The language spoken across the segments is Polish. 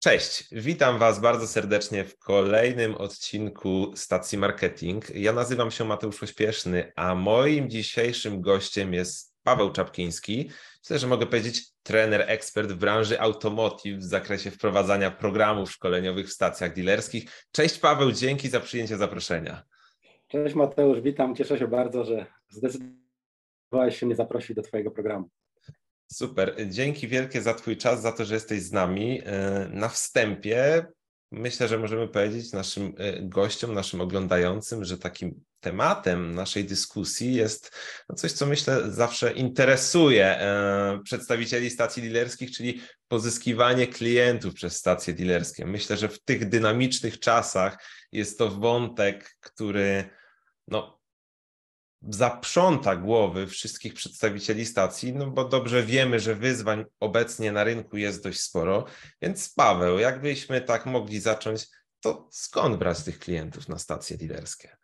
Cześć, witam Was bardzo serdecznie w kolejnym odcinku Stacji Marketing. Ja nazywam się Mateusz Pośpieszny, a moim dzisiejszym gościem jest Paweł Czapkiński. Myślę, że mogę powiedzieć trener, ekspert w branży automotive w zakresie wprowadzania programów szkoleniowych w stacjach dealerskich. Cześć Paweł, dzięki za przyjęcie zaproszenia. Cześć Mateusz, witam. Cieszę się bardzo, że zdecydowałeś się mnie zaprosić do Twojego programu. Super. Dzięki wielkie za Twój czas, za to, że jesteś z nami. E, na wstępie myślę, że możemy powiedzieć naszym e, gościom, naszym oglądającym, że takim tematem naszej dyskusji jest no coś, co myślę zawsze interesuje e, przedstawicieli stacji dealerskich, czyli pozyskiwanie klientów przez stacje dealerskie. Myślę, że w tych dynamicznych czasach jest to wątek, który no, zaprząta głowy wszystkich przedstawicieli stacji, no bo dobrze wiemy, że wyzwań obecnie na rynku jest dość sporo. Więc Paweł, jakbyśmy tak mogli zacząć, to skąd brać tych klientów na stacje dealerskie?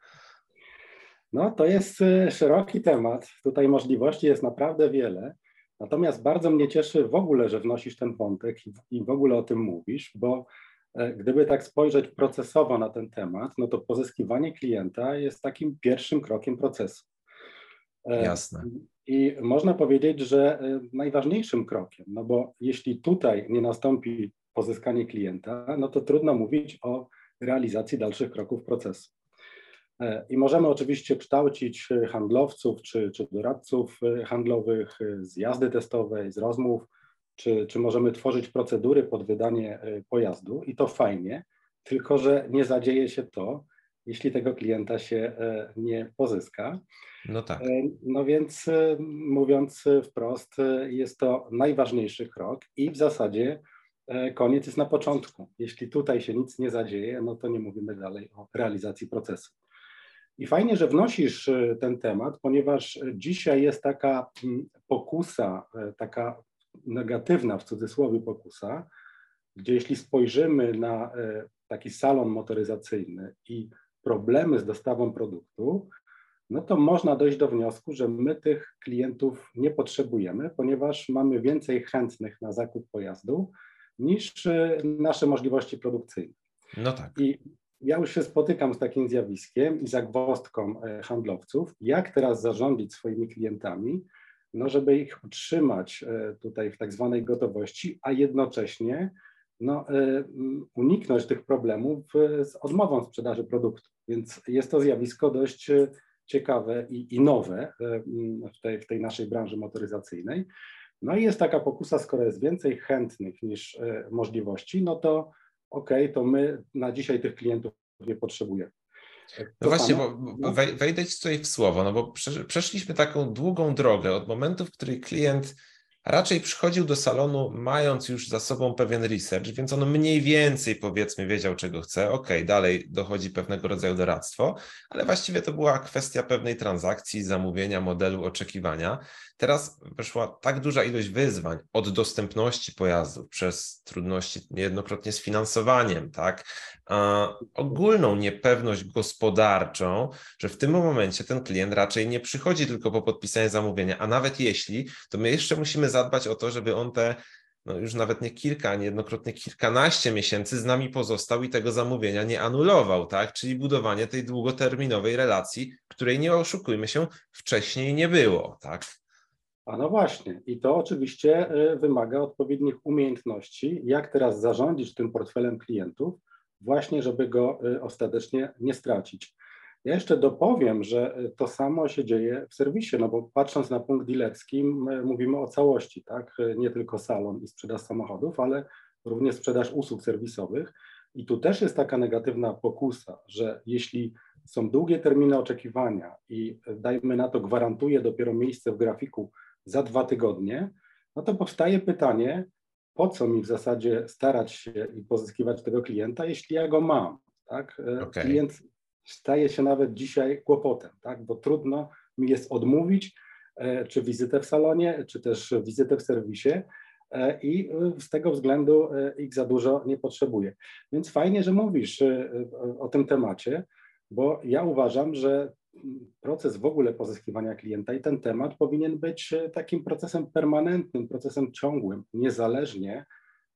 No, to jest y, szeroki temat. Tutaj możliwości jest naprawdę wiele. Natomiast bardzo mnie cieszy w ogóle, że wnosisz ten wątek i w ogóle o tym mówisz, bo gdyby tak spojrzeć procesowo na ten temat, no to pozyskiwanie klienta jest takim pierwszym krokiem procesu. E, Jasne. I można powiedzieć, że e, najważniejszym krokiem, no bo jeśli tutaj nie nastąpi pozyskanie klienta, no to trudno mówić o realizacji dalszych kroków procesu. E, I możemy oczywiście kształcić handlowców czy, czy doradców handlowych z jazdy testowej, z rozmów, czy, czy możemy tworzyć procedury pod wydanie pojazdu i to fajnie, tylko że nie zadzieje się to, jeśli tego klienta się e, nie pozyska. No tak. E, no więc e, mówiąc wprost, jest to najważniejszy krok i w zasadzie koniec jest na początku. Jeśli tutaj się nic nie zadzieje, no to nie mówimy dalej o realizacji procesu. I fajnie, że wnosisz ten temat, ponieważ dzisiaj jest taka mm, pokusa, taka negatywna w cudzysłowie pokusa, gdzie jeśli spojrzymy na taki salon motoryzacyjny i problemy z dostawą produktu, no to można dojść do wniosku, że my tych klientów nie potrzebujemy, ponieważ mamy więcej chętnych na zakup pojazdu niż e, nasze możliwości produkcyjne. No tak. I ja już się spotykam z takim zjawiskiem i zagwozdką e, handlowców, jak teraz zarządzić swoimi klientami, no żeby ich utrzymać e, tutaj w tak zwanej gotowości, a jednocześnie no, y, uniknąć tych problemów z odmową sprzedaży produktu. Więc jest to zjawisko dość ciekawe i, i nowe y, tutaj w tej naszej branży motoryzacyjnej. No i jest taka pokusa, skoro jest więcej chętnych niż możliwości, no to okej, okay, to my na dzisiaj tych klientów nie potrzebujemy. No właśnie, bo, bo no. wejdę ci tutaj w słowo, no bo przeszliśmy taką długą drogę od momentu, w którym klient raczej przychodził do salonu mając już za sobą pewien research, więc on mniej więcej powiedzmy wiedział, czego chce. Ok, dalej dochodzi pewnego rodzaju doradztwo, ale właściwie to była kwestia pewnej transakcji, zamówienia, modelu, oczekiwania. Teraz weszła tak duża ilość wyzwań od dostępności pojazdów przez trudności niejednokrotnie z finansowaniem, tak, a ogólną niepewność gospodarczą, że w tym momencie ten klient raczej nie przychodzi tylko po podpisanie zamówienia, a nawet jeśli, to my jeszcze musimy zadbać o to, żeby on te no już nawet nie kilka, niejednokrotnie kilkanaście miesięcy z nami pozostał i tego zamówienia nie anulował, tak? Czyli budowanie tej długoterminowej relacji, której nie oszukujmy się, wcześniej nie było, tak? A no właśnie, i to oczywiście y, wymaga odpowiednich umiejętności, jak teraz zarządzić tym portfelem klientów, właśnie żeby go y, ostatecznie nie stracić. Ja jeszcze dopowiem, że y, to samo się dzieje w serwisie, no bo patrząc na punkt dealerski, mówimy o całości, tak? Nie tylko salon i sprzedaż samochodów, ale również sprzedaż usług serwisowych. I tu też jest taka negatywna pokusa, że jeśli są długie terminy oczekiwania i dajmy na to gwarantuje dopiero miejsce w grafiku za dwa tygodnie, no to powstaje pytanie, po co mi w zasadzie starać się i pozyskiwać tego klienta, jeśli ja go mam, tak? E, okay. Klient staje się nawet dzisiaj kłopotem, tak? Bo trudno mi jest odmówić, e, czy wizytę w salonie, czy też wizytę w serwisie, e, i z tego względu ich za dużo nie potrzebuję. Więc fajnie, że mówisz o tym temacie, bo ja uważam, że proces w ogóle pozyskiwania klienta i ten temat powinien być e, takim procesem permanentnym, procesem ciągłym, niezależnie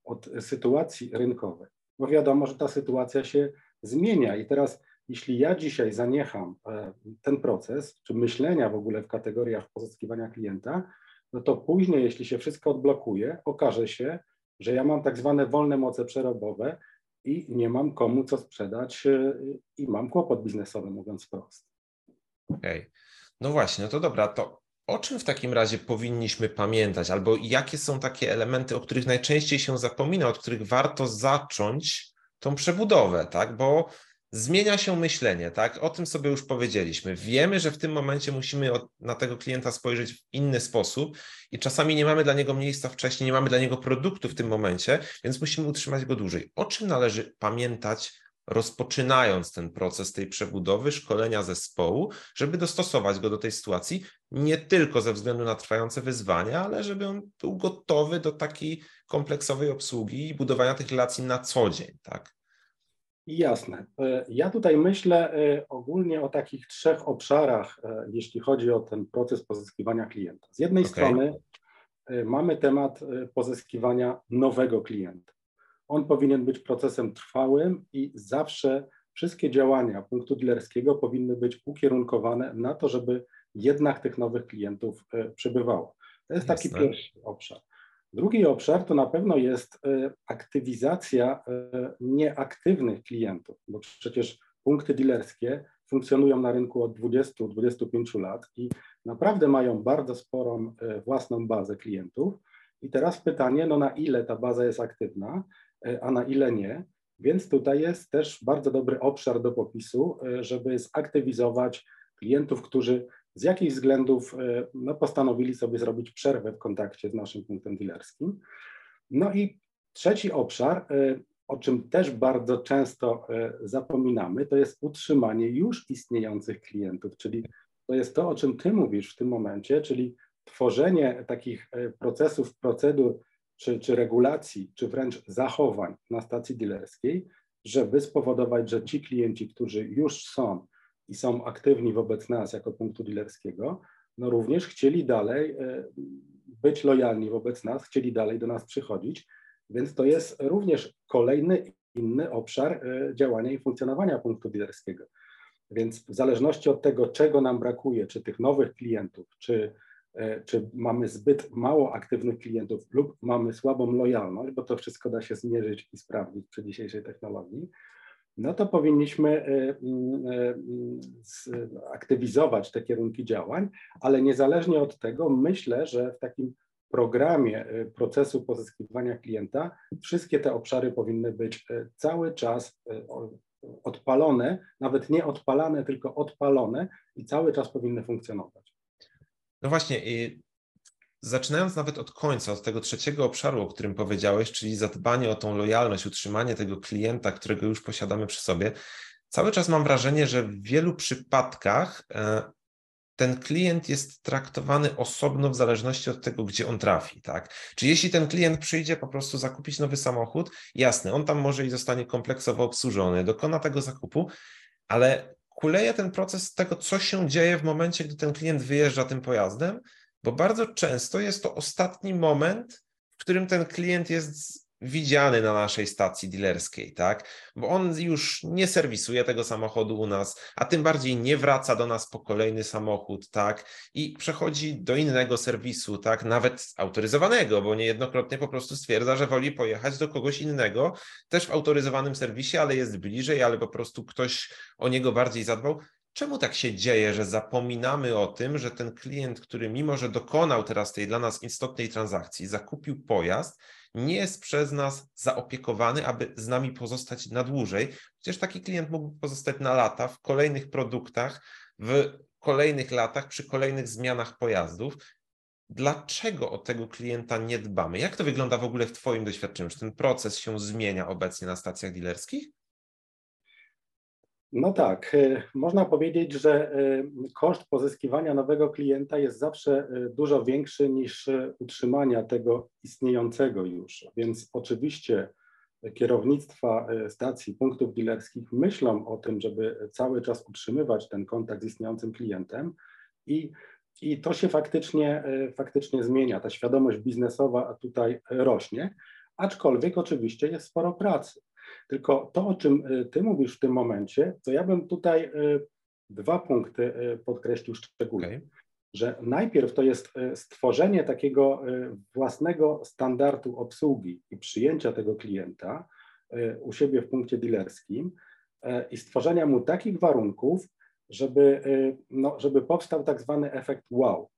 od sytuacji rynkowej, bo wiadomo, że ta sytuacja się zmienia i teraz jeśli ja dzisiaj zaniecham e, ten proces, czy myślenia w ogóle w kategoriach pozyskiwania klienta, no to później, jeśli się wszystko odblokuje, okaże się, że ja mam tak zwane wolne moce przerobowe i nie mam komu co sprzedać e, i mam kłopot biznesowy, mówiąc wprost. Okej. Okay. No właśnie, no to dobra, to o czym w takim razie powinniśmy pamiętać, albo jakie są takie elementy, o których najczęściej się zapomina, od których warto zacząć tą przebudowę, tak? Bo zmienia się myślenie, tak? O tym sobie już powiedzieliśmy. Wiemy, że w tym momencie musimy na tego klienta spojrzeć w inny sposób i czasami nie mamy dla niego miejsca wcześniej, nie mamy dla niego produktu w tym momencie, więc musimy utrzymać go dłużej. O czym należy pamiętać, rozpoczynając ten proces tej przebudowy, szkolenia zespołu, żeby dostosować go do tej sytuacji, nie tylko ze względu na trwające wyzwania, ale żeby on był gotowy do takiej kompleksowej obsługi i budowania tych relacji na co dzień, tak? Jasne. E, ja tutaj myślę e, ogólnie o takich trzech obszarach, e, jeśli chodzi o ten proces pozyskiwania klienta. Z jednej okay. strony mamy temat pozyskiwania nowego klienta. On powinien być procesem trwałym i zawsze wszystkie działania punktu dealerskiego powinny być ukierunkowane na to, żeby jednak tych nowych klientów przybywało. To jest Jasne. taki pierwszy obszar. Drugi obszar to na pewno jest e, aktywizacja e, nieaktywnych klientów, bo przecież punkty dealerskie funkcjonują na rynku od 20-25 lat i naprawdę mają bardzo sporą e, własną bazę klientów. I teraz pytanie, no na ile ta baza jest aktywna, a na ile nie. Więc tutaj jest też bardzo dobry obszar do popisu, żeby zaktywizować klientów, którzy z jakich względów e, no, postanowili sobie zrobić przerwę w kontakcie z naszym punktem dealerskim. No i trzeci obszar, e, o czym też bardzo często e, zapominamy, to jest utrzymanie już istniejących klientów, czyli to jest to, o czym Ty mówisz w tym momencie, czyli tworzenie takich procesów, procedur, czy, czy regulacji, czy wręcz zachowań na stacji dealerskiej, żeby spowodować, że ci klienci, którzy już są, i są aktywni wobec nas jako punktu dealerskiego, no również chcieli dalej e, być lojalni wobec nas, chcieli dalej do nas przychodzić, więc to jest również kolejny inny obszar e, działania i funkcjonowania punktu dealerskiego. Więc w zależności od tego, czego nam brakuje, czy tych nowych klientów, czy, e, czy mamy zbyt mało aktywnych klientów lub mamy słabą lojalność, bo to wszystko da się zmierzyć i sprawdzić przy dzisiejszej technologii, no to powinniśmy e, e, aktywizować te kierunki działań, ale niezależnie od tego myślę, że w takim programie procesu pozyskiwania klienta wszystkie te obszary powinny być cały czas odpalone, nawet nie odpalane, tylko odpalone i cały czas powinny funkcjonować. No właśnie, zaczynając nawet od końca, od tego trzeciego obszaru, o którym powiedziałeś, czyli zadbanie o tą lojalność, utrzymanie tego klienta, którego już posiadamy przy sobie, cały czas mam wrażenie, że w wielu przypadkach e, ten klient jest traktowany osobno w zależności od tego, gdzie on trafi, tak? Czy jeśli ten klient przyjdzie po prostu zakupić nowy samochód, jasne, on tam może i zostanie kompleksowo obsłużony, dokona tego zakupu, ale kuleje ten proces tego, co się dzieje w momencie, gdy ten klient wyjeżdża tym pojazdem, bo bardzo często jest to ostatni moment, w którym ten klient jest widziany na naszej stacji dealerskiej, tak? Bo on już nie serwisuje tego samochodu u nas, a tym bardziej nie wraca do nas po kolejny samochód, tak? I przechodzi do innego serwisu, tak? Nawet autoryzowanego, bo niejednokrotnie po prostu stwierdza, że woli pojechać do kogoś innego, też w autoryzowanym serwisie, ale jest bliżej, ale po prostu ktoś o niego bardziej zadbał. Czemu tak się dzieje, że zapominamy o tym, że ten klient, który mimo, że dokonał teraz tej dla nas istotnej transakcji, zakupił pojazd, nie jest przez nas zaopiekowany, aby z nami pozostać na dłużej? Przecież taki klient mógł pozostać na lata w kolejnych produktach, w kolejnych latach, przy kolejnych zmianach pojazdów. Dlaczego o tego klienta nie dbamy? Jak to wygląda w ogóle w Twoim doświadczeniu? Czy ten proces się zmienia obecnie na stacjach dealerskich? No tak, e, można powiedzieć, że e, koszt pozyskiwania nowego klienta jest zawsze e, dużo większy niż utrzymania tego istniejącego już, więc oczywiście kierownictwa stacji, punktów dealerskich myślą o tym, żeby cały czas utrzymywać ten kontakt z istniejącym klientem i, i to się faktycznie, faktycznie zmienia. Ta świadomość biznesowa tutaj rośnie, aczkolwiek oczywiście jest sporo pracy. Tylko to, o czym Ty mówisz w tym momencie, to ja bym tutaj dwa punkty podkreślił szczególnie. Okay. Że najpierw to jest stworzenie takiego własnego standardu obsługi i przyjęcia tego klienta u siebie w punkcie dealerskim i stworzenia mu takich warunków, żeby, no, żeby powstał tak zwany efekt wow.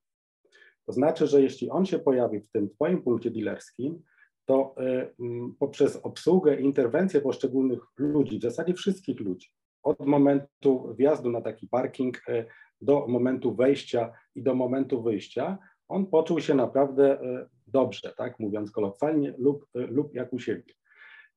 To znaczy, że jeśli on się pojawi w tym Twoim punkcie dealerskim, to y, poprzez obsługę, interwencję poszczególnych ludzi, w zasadzie wszystkich ludzi, od momentu wjazdu na taki parking y, do momentu wejścia i do momentu wyjścia, on poczuł się naprawdę y, dobrze, tak mówiąc kolokwialnie, lub, lub jak u siebie.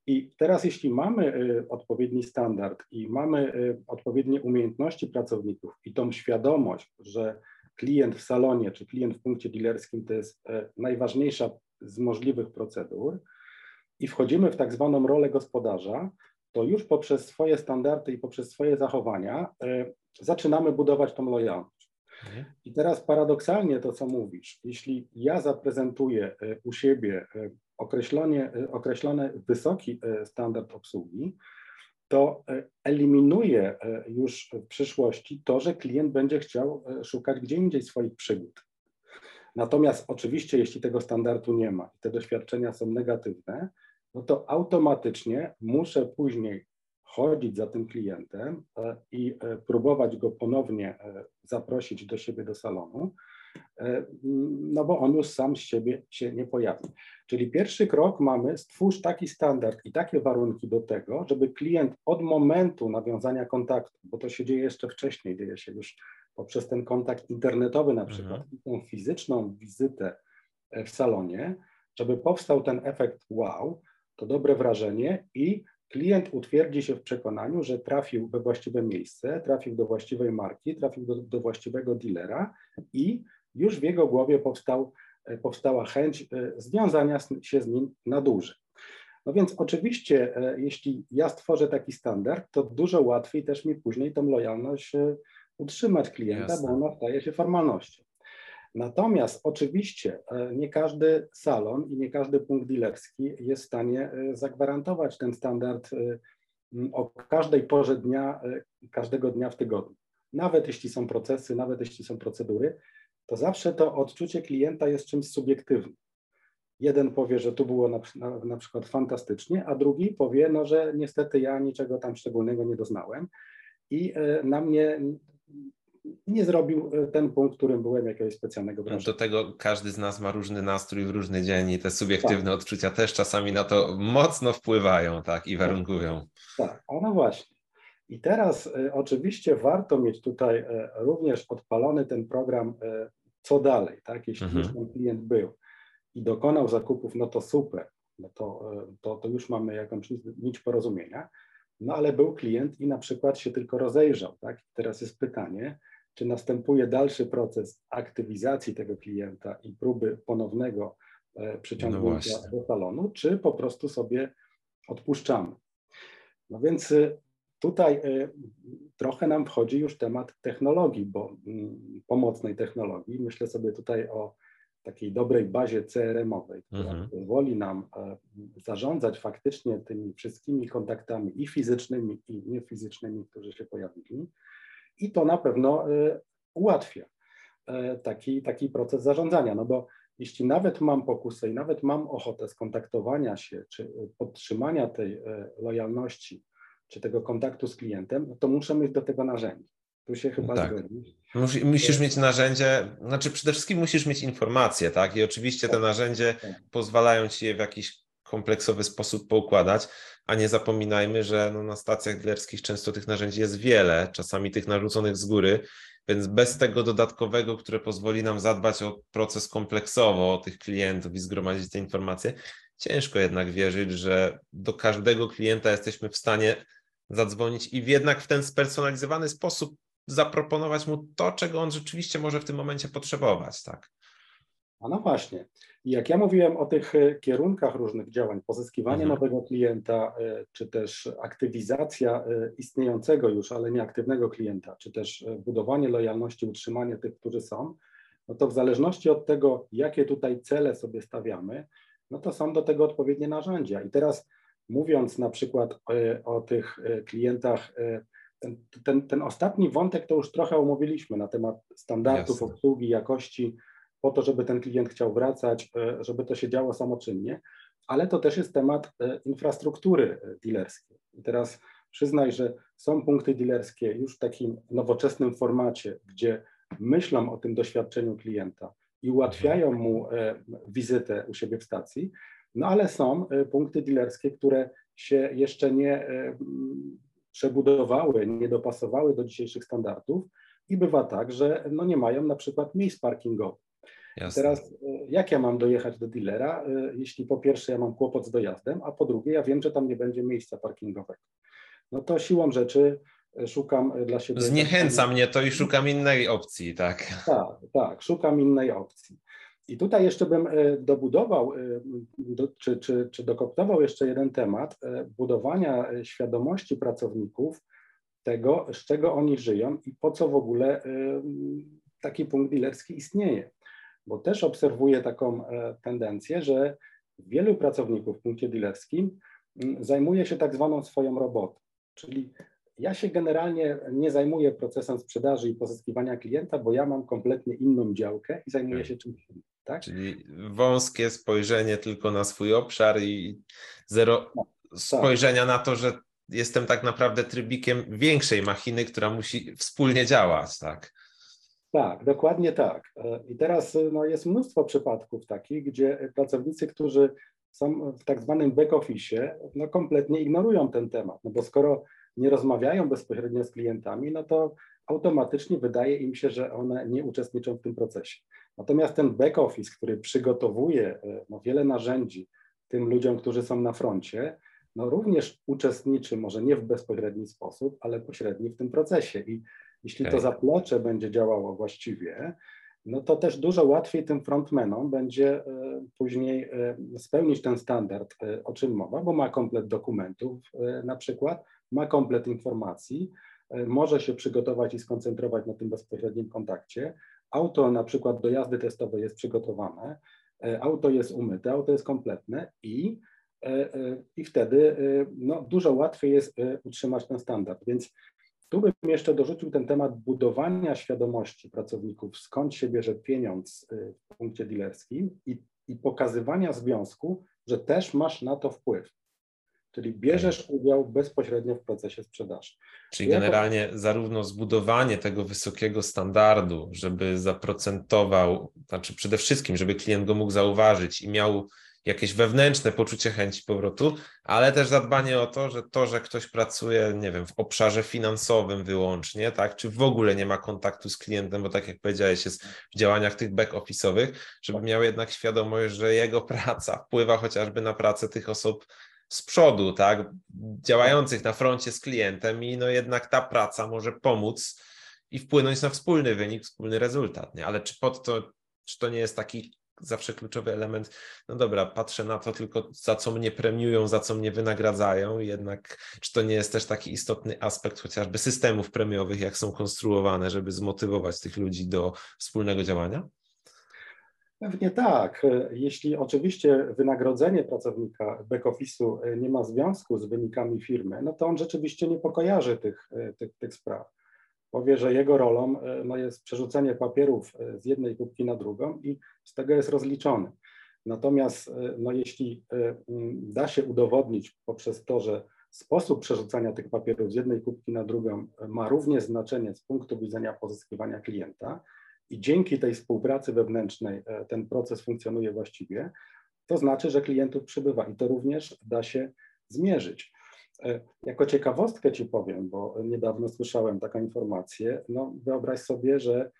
I teraz, jeśli mamy odpowiedni standard i mamy odpowiednie umiejętności pracowników i tą świadomość, że klient w salonie czy klient w punkcie dealerskim to jest najważniejsza z możliwych procedur i wchodzimy w tak zwaną rolę gospodarza, to już poprzez swoje standardy i poprzez swoje zachowania e, zaczynamy budować tą lojalność. Mhm. I teraz paradoksalnie to, co mówisz, jeśli ja zaprezentuję e, u siebie określony, określony wysoki standard obsługi, to e, eliminuje e, już w przyszłości to, że klient będzie chciał e, szukać gdzie indziej swoich przygód. Natomiast oczywiście, jeśli tego standardu nie ma i te doświadczenia są negatywne, no to automatycznie muszę później chodzić za tym klientem i próbować go ponownie zaprosić do siebie do salonu, E, no bo on już sam z siebie się nie pojawi. Czyli pierwszy krok mamy, stwórz taki standard i takie warunki do tego, żeby klient od momentu nawiązania kontaktu, bo to się dzieje jeszcze wcześniej, dzieje się już poprzez ten kontakt internetowy na przykład, mhm. tą fizyczną wizytę e, w salonie, żeby powstał ten efekt wow, to dobre wrażenie i klient utwierdzi się w przekonaniu, że trafił we właściwe miejsce, trafił do właściwej marki, trafił do, do właściwego dealera i już w jego głowie powstał, e, powstała chęć e, związania się z nim na dłużej. No więc oczywiście, jeśli ja stworzę taki standard, to dużo łatwiej też mi później tą lojalność utrzymać klienta, Jasne. bo ona staje się formalnością. Natomiast oczywiście nie każdy salon i nie każdy punkt dealerski jest w stanie zagwarantować ten standard o każdej porze dnia, każdego dnia w tygodniu. Nawet jeśli są procesy, nawet jeśli są procedury, to zawsze to odczucie klienta jest czymś subiektywnym. Jeden powie, że tu było na, na, na, przykład fantastycznie, a drugi powie, no, że niestety ja niczego tam szczególnego nie doznałem i e, na mnie nie zrobił e, ten punkt, którym byłem jakiegoś specjalnego no, wrażenia. Do tego każdy z nas ma różny nastrój w różny dzień i te subiektywne tak. odczucia też czasami na to mocno wpływają tak, i warunkują. Tak, tak. no właśnie. I teraz e, oczywiście warto mieć tutaj e, również odpalony ten program e, co dalej, tak? Jeśli mhm. już ten klient był i dokonał zakupów, no to super, no to, to, to już mamy jakąś nić porozumienia. No ale był klient i na przykład się tylko rozejrzał, tak? Teraz jest pytanie, czy następuje dalszy proces aktywizacji tego klienta i próby ponownego przyciągnięcia no do salonu, czy po prostu sobie odpuszczamy. No więc Tutaj y, trochę nam wchodzi już temat technologii, bo mm, pomocnej technologii. Myślę sobie tutaj o takiej dobrej bazie CRM-owej, która mhm. pozwoli nam e, zarządzać faktycznie tymi wszystkimi kontaktami i fizycznymi, i niefizycznymi, którzy się pojawili. I to na pewno e, ułatwia e, taki, taki proces zarządzania, no bo jeśli nawet mam pokusę i nawet mam ochotę skontaktowania się, czy podtrzymania tej lojalności czy tego kontaktu z klientem, to muszę mieć do tego narzędzie. Tu się chyba tak. zgodzisz. Musisz mieć narzędzie, znaczy przede wszystkim musisz mieć informacje, tak? I oczywiście te tak. narzędzie tak. pozwalają ci je w jakiś kompleksowy sposób poukładać, a nie zapominajmy, że no na stacjach dealerskich często tych narzędzi jest wiele, czasami tych narzuconych z góry, więc bez tego dodatkowego, które pozwoli nam zadbać o proces kompleksowo, o tych klientów i zgromadzić te informacje, ciężko jednak wierzyć, że do każdego klienta jesteśmy w stanie zadzwonić i jednak w ten spersonalizowany sposób zaproponować mu to, czego on rzeczywiście może w tym momencie potrzebować, tak? A no właśnie. Jak ja mówiłem o tych e, kierunkach różnych działań, pozyskiwanie mhm. nowego klienta, e, czy też aktywizacja e, istniejącego już, ale nieaktywnego klienta, czy też budowanie lojalności, utrzymanie tych, którzy są, no to w zależności od tego, jakie tutaj cele sobie stawiamy, no to są do tego odpowiednie narzędzia. I teraz mówiąc na przykład o tych klientach, ten, ten, ten ostatni wątek to już trochę omówiliśmy na temat standardów Jasne. obsługi, jakości, po to, żeby ten klient chciał wracać, żeby to się działo samoczynnie, ale to też jest temat infrastruktury dealerskiej. I teraz przyznaj, że są punkty dealerskie już w takim nowoczesnym formacie, gdzie myślą o tym doświadczeniu klienta i ułatwiają mu e, wizytę u siebie w stacji, no ale są e, punkty dealerskie, które się jeszcze nie e, przebudowały, nie dopasowały do dzisiejszych standardów i bywa tak, że no nie mają na przykład miejsc parkingowych. Teraz jak ja mam dojechać do dealera, jeśli po pierwsze ja mam kłopot z dojazdem, a po drugie ja wiem, że tam nie będzie miejsca parkingowego no to siłą rzeczy e, szukam e, dla siebie. Zniechęca mnie to i szukam innej opcji, tak. Tak, tak, szukam innej opcji. I tutaj jeszcze bym e, dobudował, czy, czy, czy dokoptował jeszcze jeden temat budowania świadomości pracowników tego, z czego oni żyją i po co w ogóle taki punkt dealerski istnieje. Bo też obserwuję taką tendencję, że wielu pracowników w punkcie dealerskim zajmuje się tak zwaną swoją robotą. Czyli ja się generalnie nie zajmuję procesem sprzedaży i pozyskiwania klienta, bo ja mam kompletnie inną działkę i zajmuję tak. się czymś innym. Tak? Czyli wąskie spojrzenie tylko na swój obszar i zero no, spojrzenia tak. na to, że jestem tak naprawdę trybikiem większej machiny, która musi wspólnie działać, tak? Tak, dokładnie tak. I teraz no, jest mnóstwo przypadków takich, gdzie pracownicy, którzy są w tak zwanym back-office, no kompletnie ignorują ten temat, no bo skoro nie rozmawiają bezpośrednio z klientami, no to automatycznie wydaje im się, że one nie uczestniczą w tym procesie. Natomiast ten back-office, który przygotowuje e, no, wiele narzędzi tym ludziom, którzy są na froncie, no również uczestniczy, może nie w bezpośredni sposób, ale pośredni w tym procesie. I jeśli to zaplecze będzie działało właściwie, no to też dużo łatwiej tym frontmenom będzie e, później e, spełnić ten standard, o czym mowa, bo ma komplet dokumentów na przykład, ma komplet informacji, może się przygotować i skoncentrować na tym bezpośrednim kontakcie. Auto na przykład do jazdy testowej jest przygotowane, auto jest umyte, auto jest kompletne i, i wtedy no, dużo łatwiej jest utrzymać ten standard. Więc tu bym jeszcze dorzucił ten temat budowania świadomości pracowników, skąd się bierze pieniądz w punkcie dealerskim i, i pokazywania związku, że też masz na to wpływ. Czyli bierzesz udział bezpośrednio w procesie sprzedaży. Czyli generalnie zarówno zbudowanie tego wysokiego standardu, żeby zaprocentował, znaczy przede wszystkim, żeby klient go mógł zauważyć i miał jakieś wewnętrzne poczucie chęci powrotu, ale też zadbanie o to, że to, że ktoś pracuje, nie wiem, w obszarze finansowym wyłącznie, tak, czy w ogóle nie ma kontaktu z klientem, bo tak jak powiedziałeś, jest w działaniach tych back-office'owych, żeby miał jednak świadomość, że jego praca wpływa chociażby na pracę tych osób z przodu, tak, działających na froncie z klientem i no jednak ta praca może pomóc i wpłynąć na wspólny wynik, wspólny rezultat, nie? Ale czy pod to, czy to nie jest taki zawsze kluczowy element, no dobra, patrzę na to tylko za co mnie premiują, za co mnie wynagradzają, jednak czy to nie jest też taki istotny aspekt chociażby systemów premiowych, jak są konstruowane, żeby zmotywować tych ludzi do wspólnego działania? Pewnie tak. Jeśli oczywiście wynagrodzenie pracownika back-office'u nie ma związku z wynikami firmy, no to on rzeczywiście nie pokojarzy tych, tych, tych spraw powie, że jego rolą e, no, jest przerzucenie papierów e, z jednej kubki na drugą i z tego jest rozliczony. Natomiast e, no, jeśli da się udowodnić poprzez to, że sposób przerzucania tych papierów z jednej kubki na drugą ma również znaczenie z punktu widzenia pozyskiwania klienta i dzięki tej współpracy wewnętrznej ten proces funkcjonuje właściwie, to znaczy, że klientów przybywa i to również da się zmierzyć. E, jako ciekawostkę Ci powiem, bo niedawno słyszałem taką informację. No, wyobraź sobie, że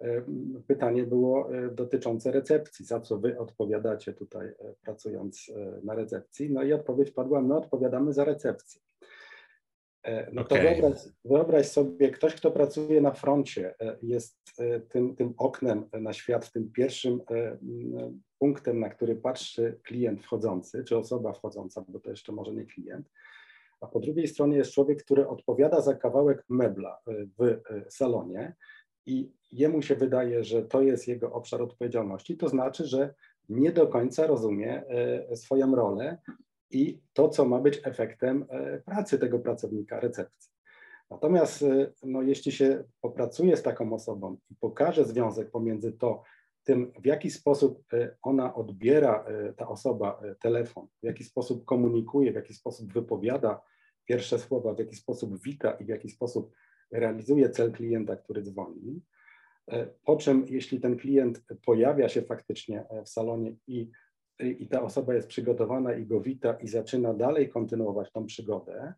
e, pytanie było e, dotyczące recepcji, za co Wy odpowiadacie tutaj pracując na recepcji. No i odpowiedź padła, my odpowiadamy za recepcję. No okay. to wyobraź, wyobraź, sobie, ktoś, kto pracuje na froncie, jest tym, tym oknem na świat, tym pierwszym punktem, na który patrzy klient wchodzący, czy osoba wchodząca, bo to jeszcze może nie klient a po drugiej stronie jest człowiek, który odpowiada za kawałek mebla e, w e, salonie i jemu się wydaje, że to jest jego obszar odpowiedzialności, to znaczy, że nie do końca rozumie swoją rolę i to, co ma być efektem pracy tego pracownika recepcji. Natomiast no, jeśli się popracuje z taką osobą i pokaże związek pomiędzy to, tym, w jaki sposób ona odbiera, ta osoba, telefon, w jaki sposób komunikuje, w jaki sposób wypowiada pierwsze słowa, w jaki sposób wita i w jaki sposób realizuje cel klienta, który dzwoni. E, po czym, jeśli ten klient pojawia się faktycznie e, w salonie i, i ta osoba jest przygotowana i go wita i zaczyna dalej kontynuować tą przygodę,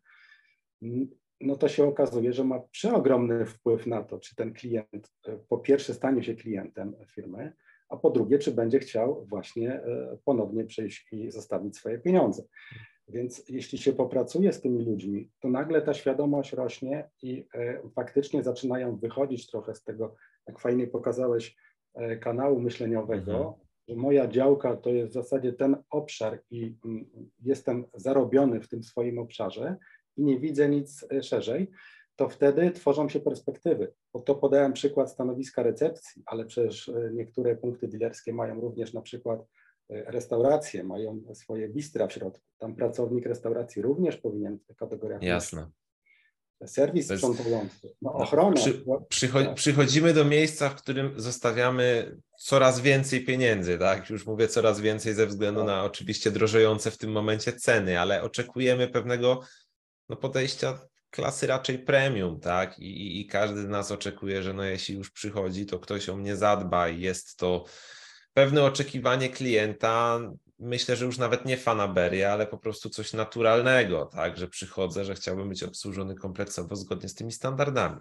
no to się okazuje, że ma przeogromny wpływ na to, czy ten klient e, po pierwsze stanie się klientem firmy, a po drugie, czy będzie chciał właśnie ponownie przyjść i zostawić swoje pieniądze. Więc jeśli się popracuje z tymi ludźmi, to nagle ta świadomość rośnie i e, faktycznie zaczynają wychodzić trochę z tego, jak fajnie pokazałeś, e, kanału myśleniowego, mhm. Że moja działka to jest w zasadzie ten obszar i mm, jestem zarobiony w tym swoim obszarze i nie widzę nic e, szerzej, to wtedy tworzą się perspektywy. Bo to podałem przykład stanowiska recepcji, ale przecież niektóre punkty dealerskie mają również na przykład restauracje mają swoje bistra w środku. Tam pracownik restauracji również powinien w kategoriach. Jasne. Serwis jest... sprzątający, no, ochrona. Przy, przycho tak. przychodzimy do miejsca, w którym zostawiamy coraz więcej pieniędzy, tak? Już mówię coraz więcej ze względu tak. na oczywiście drożejące w tym momencie ceny, ale oczekujemy pewnego no, podejścia klasy raczej premium, tak? I, i, I każdy z nas oczekuje, że no jeśli już przychodzi, to ktoś o mnie zadba i jest to pewne oczekiwanie klienta, myślę, że już nawet nie fanaberia, ale po prostu coś naturalnego, tak, że przychodzę, że chciałbym być obsłużony kompleksowo zgodnie z tymi standardami.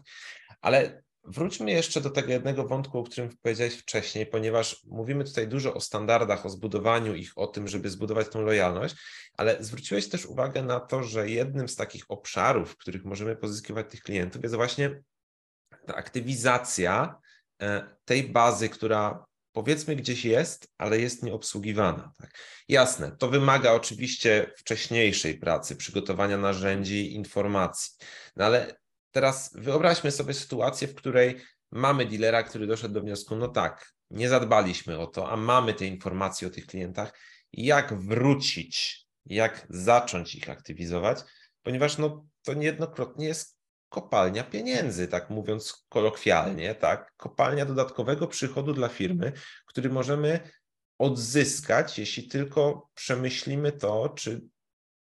Ale wróćmy jeszcze do tego jednego wątku, o którym powiedziałeś wcześniej, ponieważ mówimy tutaj dużo o standardach, o zbudowaniu ich, o tym, żeby zbudować tą lojalność, ale zwróciłeś też uwagę na to, że jednym z takich obszarów, w których możemy pozyskiwać tych klientów, jest właśnie ta aktywizacja e, tej bazy, która powiedzmy gdzieś jest, ale jest nieobsługiwana. Tak? Jasne, to wymaga oczywiście wcześniejszej pracy, przygotowania narzędzi, informacji. No ale teraz wyobraźmy sobie sytuację, w której mamy dealera, który doszedł do wniosku, no tak, nie zadbaliśmy o to, a mamy te informacje o tych klientach, jak wrócić, jak zacząć ich aktywizować, ponieważ no, to niejednokrotnie jest kopalnia pieniędzy, tak mówiąc kolokwialnie, tak? Kopalnia dodatkowego przychodu dla firmy, który możemy odzyskać, jeśli tylko przemyślimy to, czy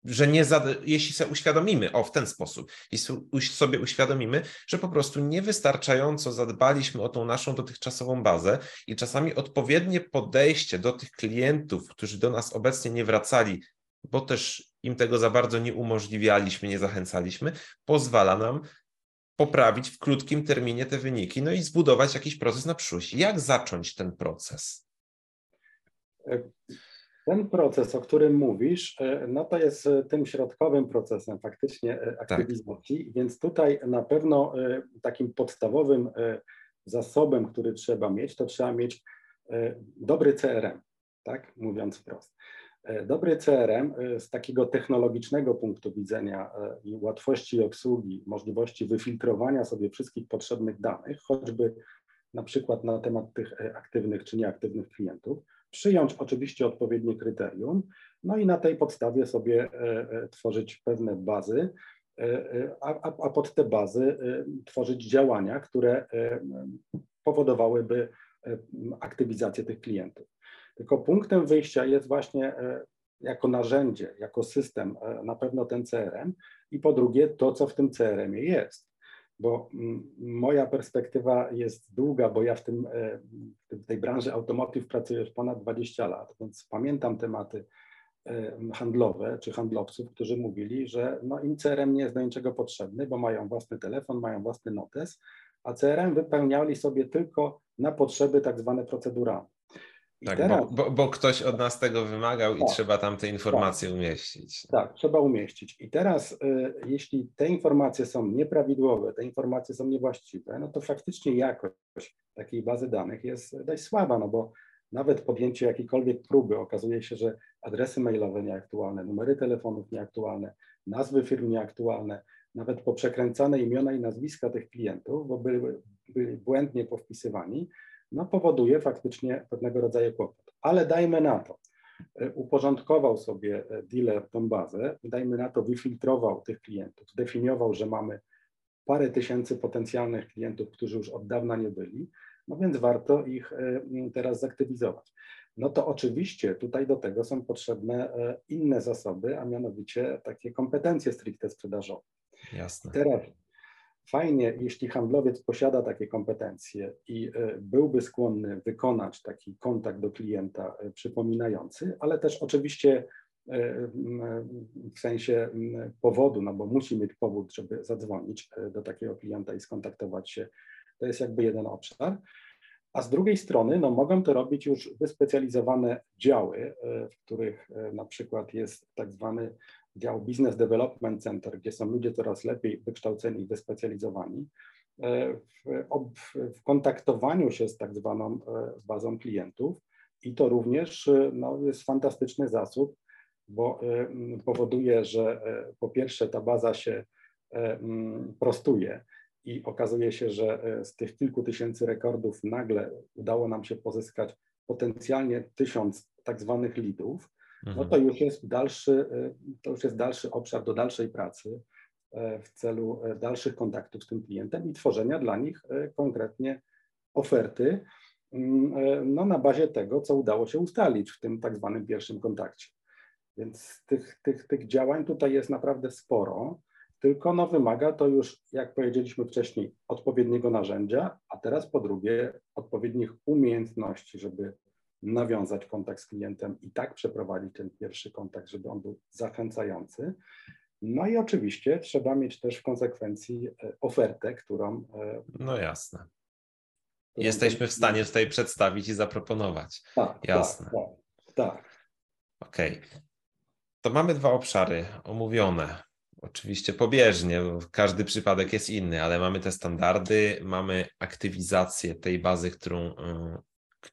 że nie jeśli sobie uświadomimy, o w ten sposób, jeśli sobie uświadomimy, że po prostu niewystarczająco zadbaliśmy o tą naszą dotychczasową bazę i czasami odpowiednie podejście do tych klientów, którzy do nas obecnie nie wracali, bo też im tego za bardzo nie umożliwialiśmy, nie zachęcaliśmy, pozwala nam poprawić w krótkim terminie te wyniki, no i zbudować jakiś proces na przyszłość. Jak zacząć ten proces? Ten proces, o którym mówisz, no to jest tym środkowym procesem faktycznie e, tak. aktywizacji, tak. więc tutaj na pewno e, takim podstawowym e, zasobem, który trzeba mieć, to trzeba mieć dobry CRM, tak mówiąc wprost. E, dobry CRM e, z takiego technologicznego punktu widzenia e, i łatwości obsługi, możliwości wyfiltrowania sobie wszystkich potrzebnych danych, choćby na przykład na temat tych aktywnych czy nieaktywnych klientów, przyjąć oczywiście odpowiednie kryterium, no i na tej podstawie sobie tworzyć pewne bazy, a, a pod te bazy tworzyć działania, które powodowałyby aktywizację tych klientów. Tylko punktem wyjścia jest właśnie e, jako narzędzie, jako system e, na pewno ten CRM i po drugie to, co w tym CRM-ie jest. Bo moja perspektywa jest długa, bo ja w, tym, e, w tej branży automotive pracuję już ponad 20 lat, więc pamiętam tematy handlowe czy handlowców, którzy mówili, że no im CRM nie jest do niczego potrzebny, bo mają własny telefon, mają własny notes, a CRM wypełniali sobie tylko na potrzeby tak zwane proceduralne. Tak, teraz, bo, bo, bo, ktoś od nas tego wymagał tak, i trzeba tam te informacje tak, umieścić. Tak, trzeba umieścić. I teraz, y, jeśli te informacje są nieprawidłowe, te informacje są niewłaściwe, no to faktycznie jakość takiej bazy danych jest dość słaba, no bo nawet podjęcie jakiejkolwiek próby okazuje się, że adresy mailowe nieaktualne, numery telefonów nieaktualne, nazwy firm nieaktualne, nawet poprzekręcane imiona i nazwiska tych klientów, bo były, byli błędnie powpisywani, no, powoduje faktycznie pewnego rodzaju kłopot. ale dajmy na to, uporządkował sobie dealer tą bazę, dajmy na to, wyfiltrował tych klientów, zdefiniował, że mamy parę tysięcy potencjalnych klientów, którzy już od dawna nie byli, no więc warto ich teraz zaktywizować. No to oczywiście tutaj do tego są potrzebne inne zasoby, a mianowicie takie kompetencje stricte sprzedażowe. Jasne. Teraz fajnie, jeśli handlowiec posiada takie kompetencje i e, byłby skłonny wykonać taki kontakt do klienta e, przypominający, ale też oczywiście e, w sensie powodu, no bo musi mieć powód, żeby zadzwonić do takiego klienta i skontaktować się. To jest jakby jeden obszar. A z drugiej strony no, mogą to robić już wyspecjalizowane działy, w których na przykład jest tak zwany dział Business Development Center, gdzie są ludzie coraz lepiej wykształceni i wyspecjalizowani, e, w, w kontaktowaniu się z tak zwaną e, bazą klientów. I to również e, no, jest fantastyczny zasób, bo powoduje, że po pierwsze ta baza się prostuje i okazuje się, że z tych kilku tysięcy rekordów nagle udało nam się pozyskać potencjalnie tysiąc tak zwanych leadów, no mhm. to już jest dalszy, y, to już jest dalszy obszar do dalszej pracy e, w celu e, dalszych kontaktów z tym klientem i tworzenia dla nich e, konkretnie oferty mm, no, na bazie tego, co udało się ustalić w tym tak zwanym pierwszym kontakcie. Więc tych, tych, tych działań tutaj jest naprawdę sporo, tylko no, wymaga to już, jak powiedzieliśmy wcześniej, odpowiedniego narzędzia, a teraz po drugie odpowiednich umiejętności, żeby nawiązać kontakt z klientem i tak przeprowadzić ten pierwszy kontakt, żeby on był zachęcający. No i oczywiście trzeba mieć też w konsekwencji e, ofertę, którą. E, no jasne. Którą Jesteśmy w stanie tutaj przedstawić i zaproponować. Tak, jasne. Tak, tak. tak. Okej. Okay. To mamy dwa obszary omówione. Oczywiście pobieżnie, bo każdy przypadek jest inny, ale mamy te standardy, mamy aktywizację tej bazy, którą e,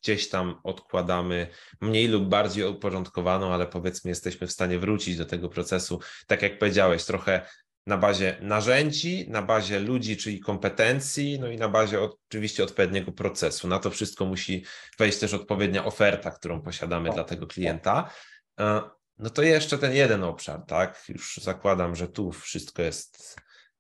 gdzieś tam odkładamy mniej lub bardziej uporządkowaną, ale powiedzmy jesteśmy w stanie wrócić do tego procesu, tak jak powiedziałeś, trochę na bazie narzędzi, na bazie ludzi, czyli kompetencji, no i na bazie oczywiście odpowiedniego procesu. Na to wszystko musi wejść też odpowiednia oferta, którą posiadamy dla tego klienta. E, no to jeszcze ten jeden obszar, tak? Już zakładam, że tu wszystko jest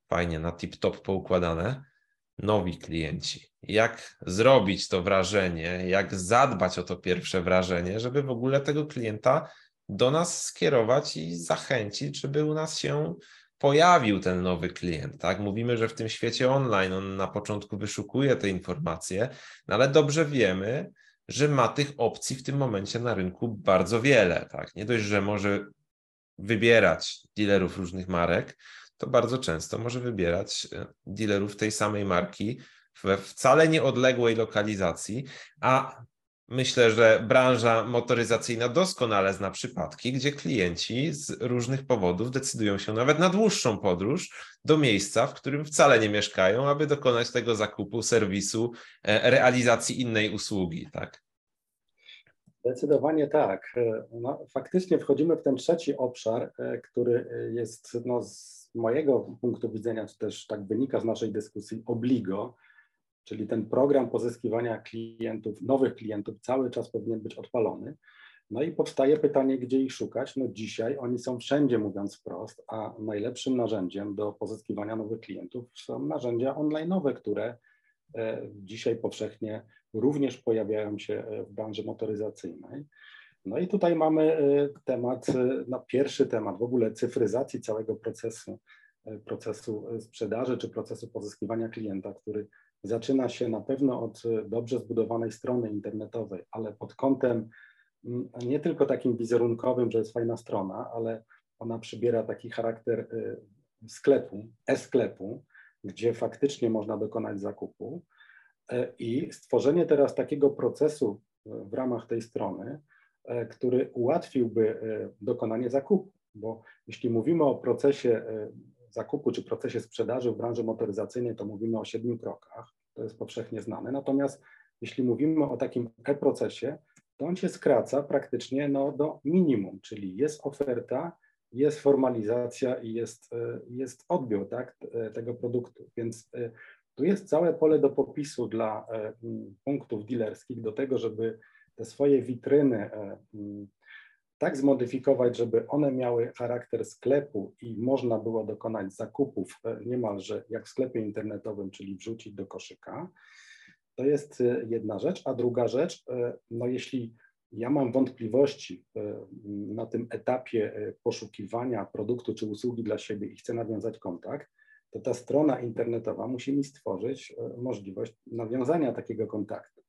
fajnie na tip-top poukładane nowi klienci. Jak zrobić to wrażenie, jak zadbać o to pierwsze wrażenie, żeby w ogóle tego klienta do nas skierować i zachęcić, żeby u nas się pojawił ten nowy klient. Tak? Mówimy, że w tym świecie online on na początku wyszukuje te informacje, no ale dobrze wiemy, że ma tych opcji w tym momencie na rynku bardzo wiele. Tak? Nie dość, że może wybierać dealerów różnych marek, to bardzo często może wybierać e, dealerów tej samej marki we wcale nieodległej lokalizacji, a myślę, że branża motoryzacyjna doskonale zna przypadki, gdzie klienci z różnych powodów decydują się nawet na dłuższą podróż do miejsca, w którym wcale nie mieszkają, aby dokonać tego zakupu, serwisu, e, realizacji innej usługi, tak? Zdecydowanie tak. E, no, faktycznie wchodzimy w ten trzeci obszar, który jest no, mojego punktu widzenia, czy też tak wynika z naszej dyskusji, obligo, czyli ten program pozyskiwania klientów, nowych klientów cały czas powinien być odpalony. No i powstaje pytanie, gdzie ich szukać? No dzisiaj oni są wszędzie, mówiąc wprost, a najlepszym narzędziem do pozyskiwania nowych klientów są narzędzia online'owe, które e, dzisiaj powszechnie również pojawiają się e, w branży motoryzacyjnej. No i tutaj mamy e, temat, no pierwszy temat w ogóle cyfryzacji całego procesu, e, procesu sprzedaży czy procesu pozyskiwania klienta, który zaczyna się na pewno od dobrze zbudowanej strony internetowej, ale pod kątem mm, nie tylko takim wizerunkowym, że jest fajna strona, ale ona przybiera taki charakter sklepu, e-sklepu, gdzie faktycznie można dokonać zakupu i stworzenie teraz takiego procesu w ramach tej strony, który ułatwiłby e, dokonanie zakupu, bo jeśli mówimy o procesie e, zakupu czy procesie sprzedaży w branży motoryzacyjnej, to mówimy o siedmiu krokach, to jest powszechnie znane. Natomiast jeśli mówimy o takim e-procesie, to on się skraca praktycznie no, do minimum, czyli jest oferta, jest formalizacja i jest, jest odbiór tak, tego produktu. Więc tu jest całe pole do popisu dla punktów dealerskich do tego, żeby te swoje witryny mm, tak zmodyfikować, żeby one miały charakter sklepu i można było dokonać zakupów niemalże jak w sklepie internetowym, czyli wrzucić do koszyka. To jest jedna rzecz. A druga rzecz, no jeśli ja mam wątpliwości na tym etapie poszukiwania produktu czy usługi dla siebie i chcę nawiązać kontakt, to ta strona internetowa musi mi stworzyć e, możliwość nawiązania takiego kontaktu.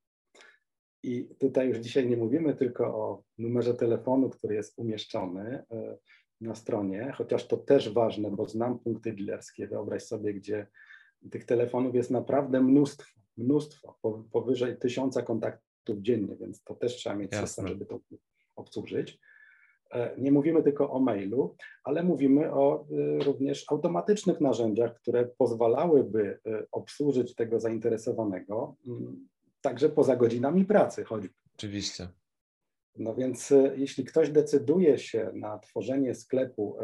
I tutaj już dzisiaj nie mówimy tylko o numerze telefonu, który jest umieszczony e, na stronie, chociaż to też ważne, bo znam punkty dealerskie. Wyobraź sobie, gdzie tych telefonów jest naprawdę mnóstwo, mnóstwo, powyżej tysiąca kontaktów dziennie, więc to też trzeba mieć Jasne. system, żeby to obsłużyć. E, nie mówimy tylko o mailu, ale mówimy o e, również automatycznych narzędziach, które pozwalałyby obsłużyć tego zainteresowanego mm, także poza godzinami pracy choćby. Oczywiście. No więc jeśli ktoś decyduje się na tworzenie sklepu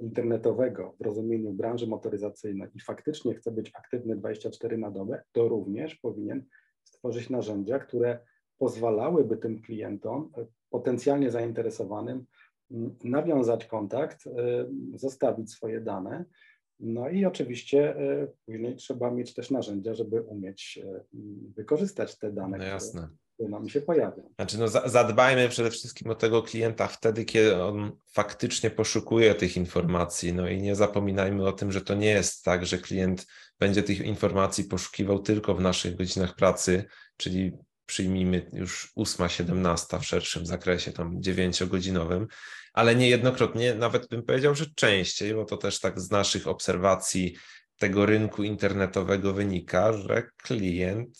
internetowego w rozumieniu branży motoryzacyjnej i faktycznie chce być aktywny 24 na dobę, to również powinien stworzyć narzędzia, które pozwalałyby tym klientom potencjalnie zainteresowanym nawiązać kontakt, zostawić swoje dane. No i oczywiście y, później trzeba mieć też narzędzia, żeby umieć y, wykorzystać te dane, no jasne. które nam się pojawią. Znaczy, no zadbajmy przede wszystkim o tego klienta wtedy, kiedy on faktycznie poszukuje tych informacji. No i nie zapominajmy o tym, że to nie jest tak, że klient będzie tych informacji poszukiwał tylko w naszych godzinach pracy, czyli przyjmijmy już 8-17 w szerszym zakresie, tam 9-godzinowym, ale niejednokrotnie, nawet bym powiedział, że częściej, bo to też tak z naszych obserwacji tego rynku internetowego wynika, że klient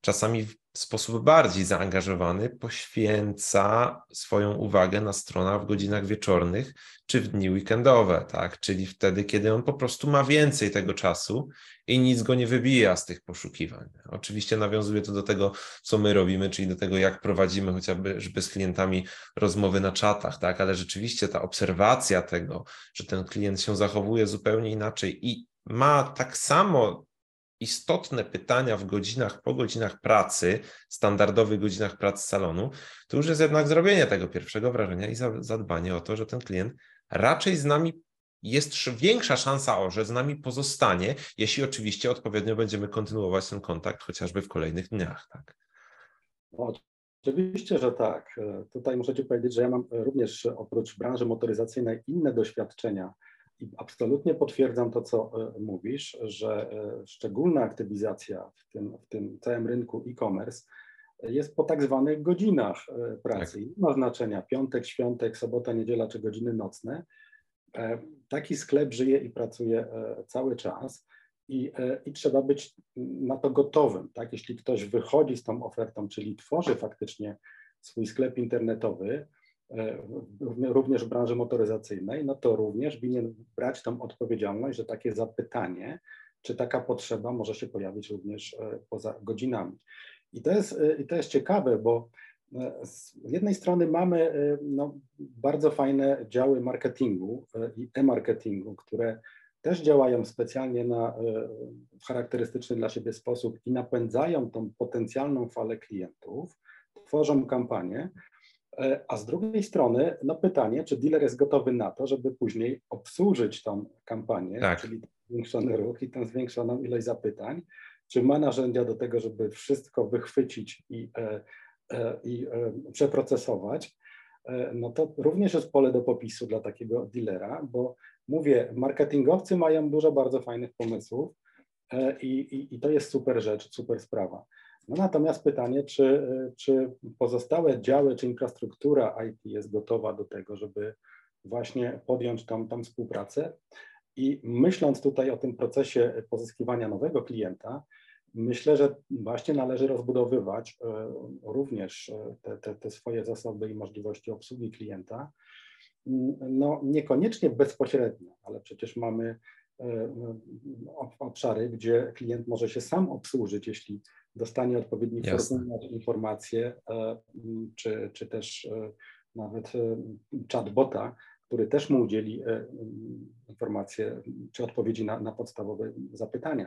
czasami w sposób bardziej zaangażowany poświęca swoją uwagę na stronach w godzinach wieczornych czy w dni weekendowe, tak? Czyli wtedy, kiedy on po prostu ma więcej tego czasu i nic go nie wybija z tych poszukiwań. Oczywiście nawiązuje to do tego, co my robimy, czyli do tego, jak prowadzimy chociażby z klientami rozmowy na czatach, tak? Ale rzeczywiście ta obserwacja tego, że ten klient się zachowuje zupełnie inaczej i ma tak samo istotne pytania w godzinach, po godzinach pracy, standardowych godzinach pracy salonu, to już jest jednak zrobienie tego pierwszego wrażenia i zadbanie o to, że ten klient raczej z nami jest większa szansa o, że z nami pozostanie, jeśli oczywiście odpowiednio będziemy kontynuować ten kontakt chociażby w kolejnych dniach. Tak? Oczywiście, że tak. E, tutaj muszę Ci powiedzieć, że ja mam również oprócz branży motoryzacyjnej inne doświadczenia i absolutnie potwierdzam to, co e, mówisz, że e, szczególna aktywizacja w tym, w tym całym rynku e-commerce jest po tak zwanych godzinach e, pracy. Tak. Nie ma znaczenia piątek, świątek, sobota, niedziela czy godziny nocne. Taki sklep żyje i pracuje cały czas i, i trzeba być na to gotowym. Tak? Jeśli ktoś wychodzi z tą ofertą, czyli tworzy faktycznie swój sklep internetowy, również w branży motoryzacyjnej, no to również winien brać tą odpowiedzialność, że takie zapytanie, czy taka potrzeba może się pojawić również e, poza godzinami. I to jest, e, i to jest ciekawe, bo z jednej strony mamy no, bardzo fajne działy marketingu i e-marketingu, które też działają specjalnie na w charakterystyczny dla siebie sposób i napędzają tą potencjalną falę klientów, tworzą kampanie, E, a z drugiej strony, no pytanie, czy dealer jest gotowy na to, żeby później obsłużyć tą kampanię, tak. czyli zwiększony ruch i tę zwiększoną ilość zapytań, czy ma narzędzia do tego, żeby wszystko wychwycić i, e, e, i przeprocesować, no to również jest pole do popisu dla takiego dealera, bo mówię, marketingowcy mają dużo bardzo fajnych pomysłów i, i, i to jest super rzecz, super sprawa. No natomiast pytanie, czy, czy pozostałe działy, czy infrastruktura IT jest gotowa do tego, żeby właśnie podjąć tą, tą współpracę. I myśląc tutaj o tym procesie pozyskiwania nowego klienta, myślę, że właśnie należy rozbudowywać e, również e, te, te, te swoje zasoby i możliwości obsługi klienta. No, niekoniecznie bezpośrednio, ale przecież mamy obszary, gdzie klient może się sam obsłużyć, jeśli dostanie odpowiedni formularz, informacje, e, czy, czy też e, nawet e, chatbota, który też mu udzieli informacje czy odpowiedzi na, na podstawowe zapytania.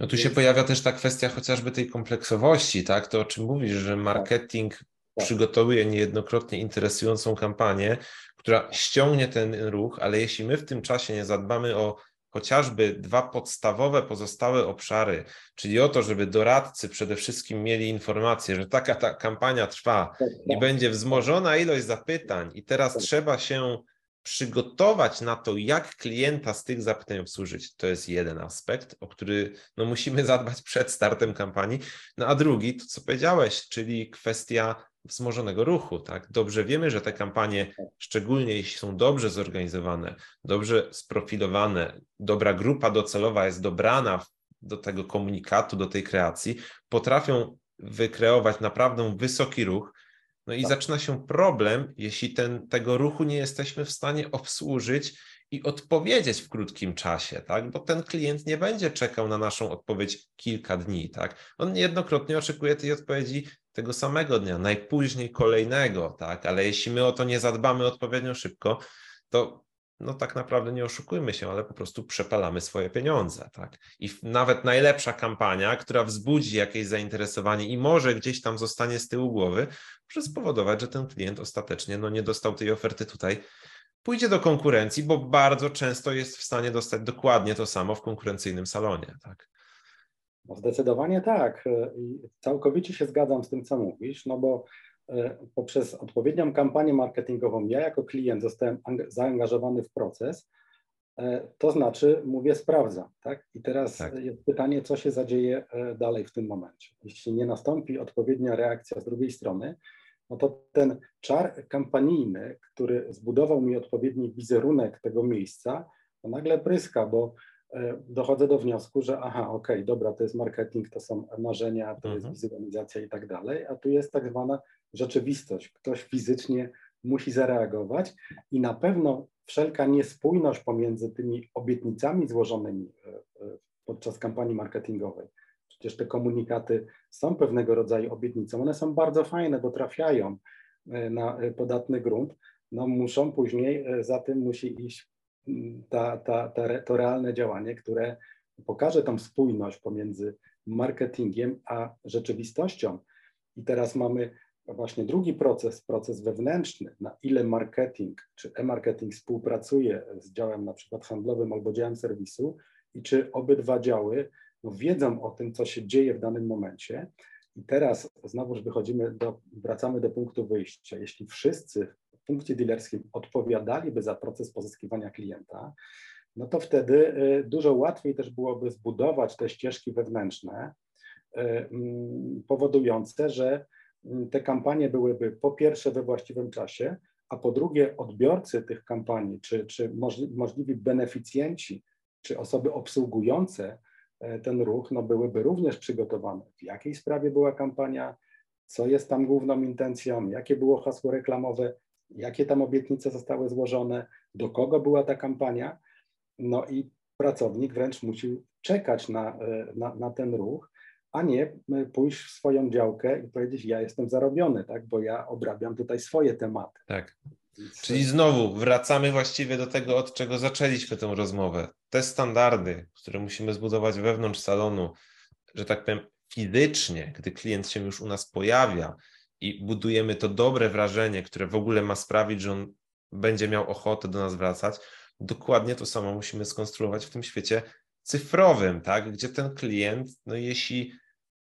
No tu Więc... się pojawia też ta kwestia chociażby tej kompleksowości, tak? To o czym mówisz, że marketing tak. przygotowuje niejednokrotnie interesującą kampanię, która ściągnie ten ruch, ale jeśli my w tym czasie nie zadbamy o chociażby dwa podstawowe pozostałe obszary, czyli o to, żeby doradcy przede wszystkim mieli informację, że taka ta kampania trwa i będzie wzmożona ilość zapytań, i teraz tak. trzeba się przygotować na to, jak klienta z tych zapytań obsłużyć. To jest jeden aspekt, o który no, musimy zadbać przed startem kampanii. No a drugi, to co powiedziałeś, czyli kwestia wzmożonego ruchu. Tak? Dobrze wiemy, że te kampanie, szczególnie jeśli są dobrze zorganizowane, dobrze sprofilowane, dobra grupa docelowa jest dobrana do tego komunikatu, do tej kreacji, potrafią wykreować naprawdę wysoki ruch. No i tak. zaczyna się problem, jeśli ten, tego ruchu nie jesteśmy w stanie obsłużyć i odpowiedzieć w krótkim czasie, tak? Bo ten klient nie będzie czekał na naszą odpowiedź kilka dni, tak? On niejednokrotnie oczekuje tej odpowiedzi tego samego dnia, najpóźniej kolejnego, tak? Ale jeśli my o to nie zadbamy odpowiednio szybko, to no tak naprawdę nie oszukujmy się, ale po prostu przepalamy swoje pieniądze, tak? I nawet najlepsza kampania, która wzbudzi jakieś zainteresowanie i może gdzieś tam zostanie z tyłu głowy, może spowodować, że ten klient ostatecznie no, nie dostał tej oferty tutaj, pójdzie do konkurencji, bo bardzo często jest w stanie dostać dokładnie to samo w konkurencyjnym salonie, tak? No zdecydowanie tak. I całkowicie się zgadzam z tym, co mówisz, no bo e, poprzez odpowiednią kampanię marketingową ja jako klient zostałem zaangażowany w proces, e, to znaczy mówię sprawdzam, tak? I teraz tak. jest pytanie, co się zadzieje e, dalej w tym momencie. Jeśli nie nastąpi odpowiednia reakcja z drugiej strony, no to ten czar kampanijny, który zbudował mi odpowiedni wizerunek tego miejsca, to nagle pryska, bo E, dochodzę do wniosku, że aha, okej, okay, dobra, to jest marketing, to są marzenia, to mhm. jest wizualizacja i tak dalej, a tu jest tak zwana rzeczywistość. Ktoś fizycznie musi zareagować i na pewno wszelka niespójność pomiędzy tymi obietnicami złożonymi e, e, podczas kampanii marketingowej, przecież te komunikaty są pewnego rodzaju obietnicą, one są bardzo fajne, bo trafiają na podatny grunt, no muszą później, za tym musi iść ta, ta, ta, to realne działanie, które pokaże tą spójność pomiędzy marketingiem a rzeczywistością. I teraz mamy właśnie drugi proces, proces wewnętrzny, na ile marketing czy e-marketing współpracuje z działem na przykład handlowym albo działem serwisu i czy obydwa działy no, wiedzą o tym, co się dzieje w danym momencie. I teraz znowuż wychodzimy do, wracamy do punktu wyjścia. Jeśli wszyscy punkcie dealerskim odpowiadaliby za proces pozyskiwania klienta, no to wtedy y, dużo łatwiej też byłoby zbudować te ścieżki wewnętrzne, y, mm, powodujące, że mm, te kampanie byłyby po pierwsze we właściwym czasie, a po drugie odbiorcy tych kampanii, czy, czy możliwi beneficjenci, czy osoby obsługujące ten ruch, no byłyby również przygotowane, w jakiej sprawie była kampania, co jest tam główną intencją, jakie było hasło reklamowe, jakie tam obietnice zostały złożone, do kogo była ta kampania. No i pracownik wręcz musi czekać na, e, na, na ten ruch, a nie e, pójść w swoją działkę i powiedzieć, ja jestem zarobiony, tak, bo ja obrabiam tutaj swoje tematy. Tak. Czyli znowu wracamy właściwie do tego, od czego zaczęliśmy tę rozmowę. Te standardy, które musimy zbudować wewnątrz salonu, że tak powiem, fizycznie, gdy klient się już u nas pojawia, i budujemy to dobre wrażenie, które w ogóle ma sprawić, że on będzie miał ochotę do nas wracać, dokładnie to samo musimy skonstruować w tym świecie cyfrowym, tak? gdzie ten klient, no jeśli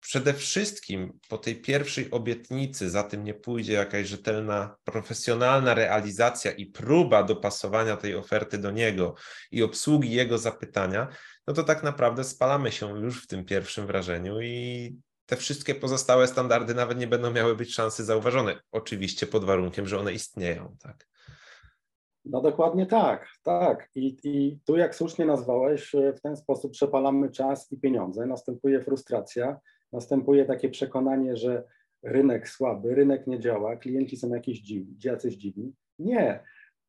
przede wszystkim po tej pierwszej obietnicy za tym nie pójdzie jakaś rzetelna, profesjonalna realizacja i próba dopasowania tej oferty do niego i obsługi jego zapytania, no to tak naprawdę spalamy się już w tym pierwszym wrażeniu i te wszystkie pozostałe standardy nawet nie będą miały być szansy zauważone. Oczywiście pod warunkiem, że one istnieją, tak. No dokładnie tak, tak. I, I tu, jak słusznie nazwałeś, w ten sposób przepalamy czas i pieniądze. Następuje frustracja, następuje takie przekonanie, że rynek słaby, rynek nie działa, klienci są jakieś dziwni, jacyś dziwni. Nie.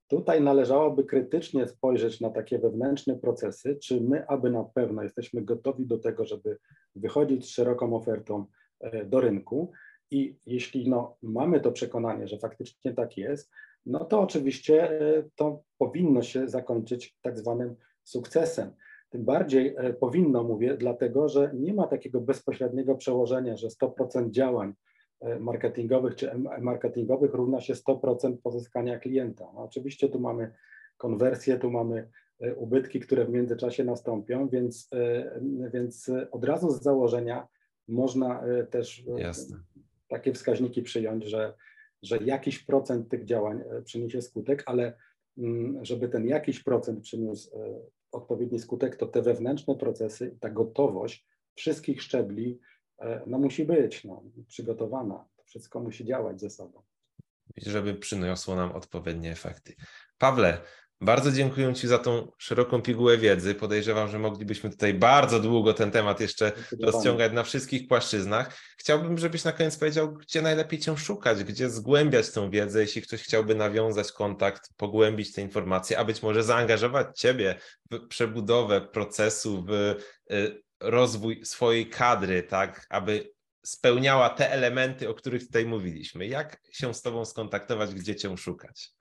Tutaj należałoby krytycznie spojrzeć na takie wewnętrzne procesy, czy my, aby na pewno jesteśmy gotowi do tego, żeby wychodzić z szeroką ofertą e, do rynku. I jeśli no, mamy to przekonanie, że faktycznie tak jest, no to oczywiście e, to powinno się zakończyć tak zwanym sukcesem. Tym bardziej e, powinno, mówię, dlatego że nie ma takiego bezpośredniego przełożenia, że 100% działań marketingowych czy marketingowych równa się 100% pozyskania klienta. No oczywiście tu mamy konwersję, tu mamy ubytki, które w międzyczasie nastąpią, więc, więc od razu z założenia można też Jasne. takie wskaźniki przyjąć, że, że jakiś procent tych działań przyniesie skutek, ale mm, żeby ten jakiś procent przyniósł odpowiedni skutek, to te wewnętrzne procesy, ta gotowość wszystkich szczebli e, no, musi być no, przygotowana. To wszystko musi działać ze sobą. Żeby przyniosło nam odpowiednie efekty. Pawle, bardzo dziękuję Ci za tą szeroką pigułę wiedzy. Podejrzewam, że moglibyśmy tutaj bardzo długo ten temat jeszcze rozciągać na wszystkich płaszczyznach. Chciałbym, żebyś na koniec powiedział, gdzie najlepiej Cię szukać, gdzie zgłębiać tę wiedzę, jeśli ktoś chciałby nawiązać kontakt, pogłębić te informacje, a być może zaangażować Ciebie w przebudowę procesu, w y, rozwój swojej kadry, tak, aby spełniała te elementy, o których tutaj mówiliśmy. Jak się z Tobą skontaktować, gdzie Cię szukać?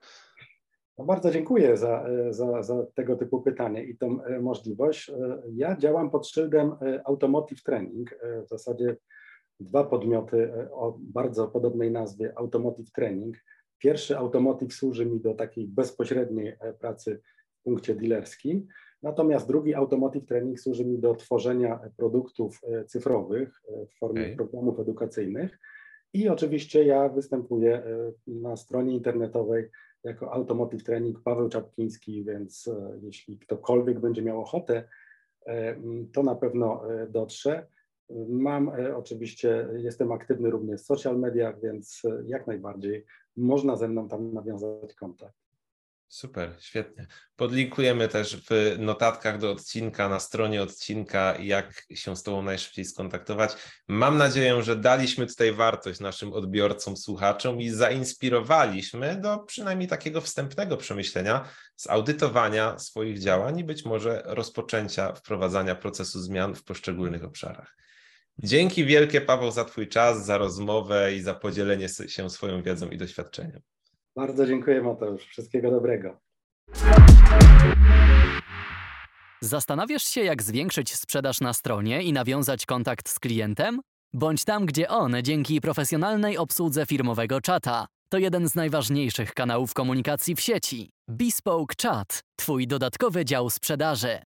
No bardzo dziękuję za, za, za, tego typu pytanie i tą e, możliwość. E, ja działam pod szyldem e, Automotive Training. W zasadzie dwa podmioty o bardzo podobnej nazwie Automotive Training. Pierwszy Automotive służy mi do takiej bezpośredniej pracy w punkcie dealerskim, natomiast drugi Automotive Training służy mi do tworzenia produktów cyfrowych w formie okay. programów edukacyjnych. I oczywiście ja występuję na stronie internetowej jako Automotive Training Paweł Czapkiński, więc e, jeśli ktokolwiek będzie miał ochotę, e, to na pewno e, dotrze. Mam oczywiście, jestem aktywny również w social mediach, więc jak najbardziej można ze mną tam nawiązać kontakt. Super, świetnie. Podlinkujemy też w notatkach do odcinka, na stronie odcinka, jak się z Tobą najszybciej skontaktować. Mam nadzieję, że daliśmy tutaj wartość naszym odbiorcom, słuchaczom i zainspirowaliśmy do przynajmniej takiego wstępnego przemyślenia, zaudytowania swoich działań i być może rozpoczęcia wprowadzania procesu zmian w poszczególnych obszarach. Dzięki wielkie, Paweł, za Twój czas, za rozmowę i za podzielenie się swoją wiedzą i doświadczeniem. Bardzo dziękuję Mateusz. Wszystkiego dobrego. Zastanawiasz się, jak zwiększyć sprzedaż na stronie i nawiązać kontakt z klientem? Bądź tam, gdzie on dzięki profesjonalnej obsłudze firmowego czata. To jeden z najważniejszych kanałów komunikacji w sieci. Bespoke Chat, Twój dodatkowy dział sprzedaży.